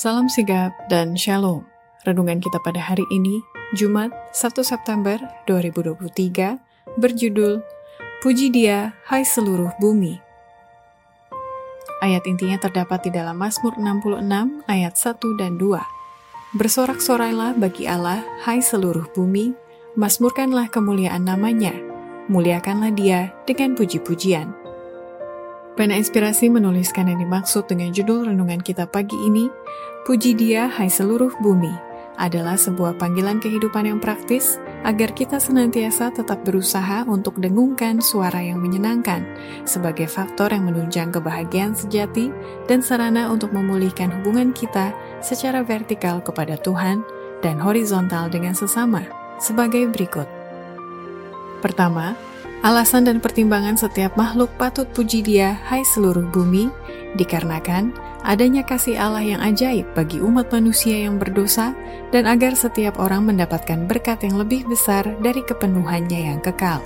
Salam sigap dan shalom. Renungan kita pada hari ini, Jumat 1 September 2023, berjudul Puji Dia, Hai Seluruh Bumi. Ayat intinya terdapat di dalam Mazmur 66 ayat 1 dan 2. Bersorak-sorailah bagi Allah, hai seluruh bumi, masmurkanlah kemuliaan namanya, muliakanlah dia dengan puji-pujian. Pena Inspirasi menuliskan yang dimaksud dengan judul renungan kita pagi ini, Puji Dia Hai Seluruh Bumi, adalah sebuah panggilan kehidupan yang praktis agar kita senantiasa tetap berusaha untuk dengungkan suara yang menyenangkan sebagai faktor yang menunjang kebahagiaan sejati dan sarana untuk memulihkan hubungan kita secara vertikal kepada Tuhan dan horizontal dengan sesama sebagai berikut. Pertama, Alasan dan pertimbangan setiap makhluk patut puji dia, hai seluruh bumi, dikarenakan adanya kasih Allah yang ajaib bagi umat manusia yang berdosa dan agar setiap orang mendapatkan berkat yang lebih besar dari kepenuhannya yang kekal.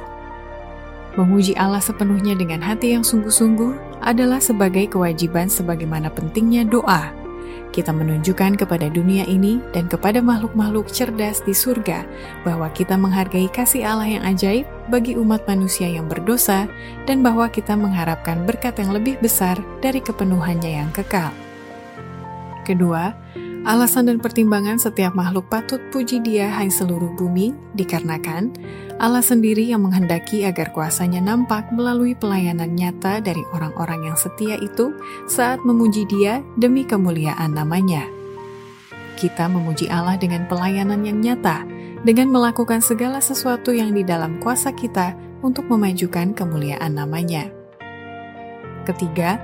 Memuji Allah sepenuhnya dengan hati yang sungguh-sungguh adalah sebagai kewajiban sebagaimana pentingnya doa kita menunjukkan kepada dunia ini dan kepada makhluk-makhluk cerdas di surga bahwa kita menghargai kasih Allah yang ajaib bagi umat manusia yang berdosa dan bahwa kita mengharapkan berkat yang lebih besar dari kepenuhannya yang kekal. Kedua, alasan dan pertimbangan setiap makhluk patut puji dia hai seluruh bumi dikarenakan Allah sendiri yang menghendaki agar kuasanya nampak melalui pelayanan nyata dari orang-orang yang setia itu saat memuji dia demi kemuliaan namanya. Kita memuji Allah dengan pelayanan yang nyata, dengan melakukan segala sesuatu yang di dalam kuasa kita untuk memajukan kemuliaan namanya. Ketiga,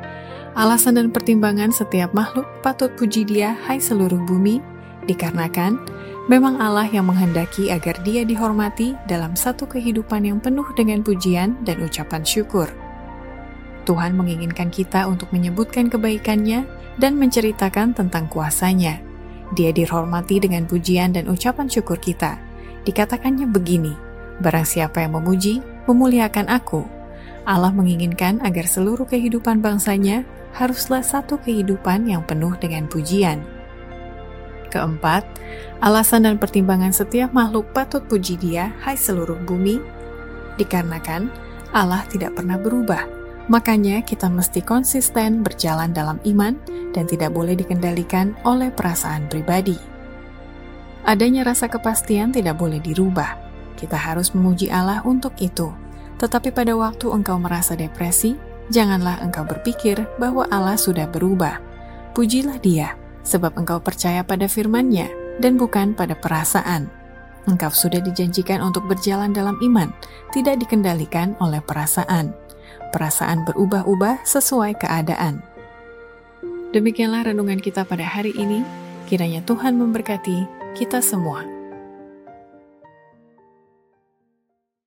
Alasan dan pertimbangan setiap makhluk patut puji dia, hai seluruh bumi, dikarenakan memang Allah yang menghendaki agar dia dihormati dalam satu kehidupan yang penuh dengan pujian dan ucapan syukur. Tuhan menginginkan kita untuk menyebutkan kebaikannya dan menceritakan tentang kuasanya. Dia dihormati dengan pujian dan ucapan syukur kita. Dikatakannya begini, Barang siapa yang memuji, memuliakan aku. Allah menginginkan agar seluruh kehidupan bangsanya haruslah satu kehidupan yang penuh dengan pujian. Keempat, alasan dan pertimbangan setiap makhluk patut puji dia, hai seluruh bumi, dikarenakan Allah tidak pernah berubah. Makanya kita mesti konsisten berjalan dalam iman dan tidak boleh dikendalikan oleh perasaan pribadi. Adanya rasa kepastian tidak boleh dirubah. Kita harus memuji Allah untuk itu. Tetapi pada waktu engkau merasa depresi, janganlah engkau berpikir bahwa Allah sudah berubah. Pujilah dia, sebab engkau percaya pada firman-Nya dan bukan pada perasaan. Engkau sudah dijanjikan untuk berjalan dalam iman, tidak dikendalikan oleh perasaan. Perasaan berubah-ubah sesuai keadaan. Demikianlah renungan kita pada hari ini. Kiranya Tuhan memberkati kita semua.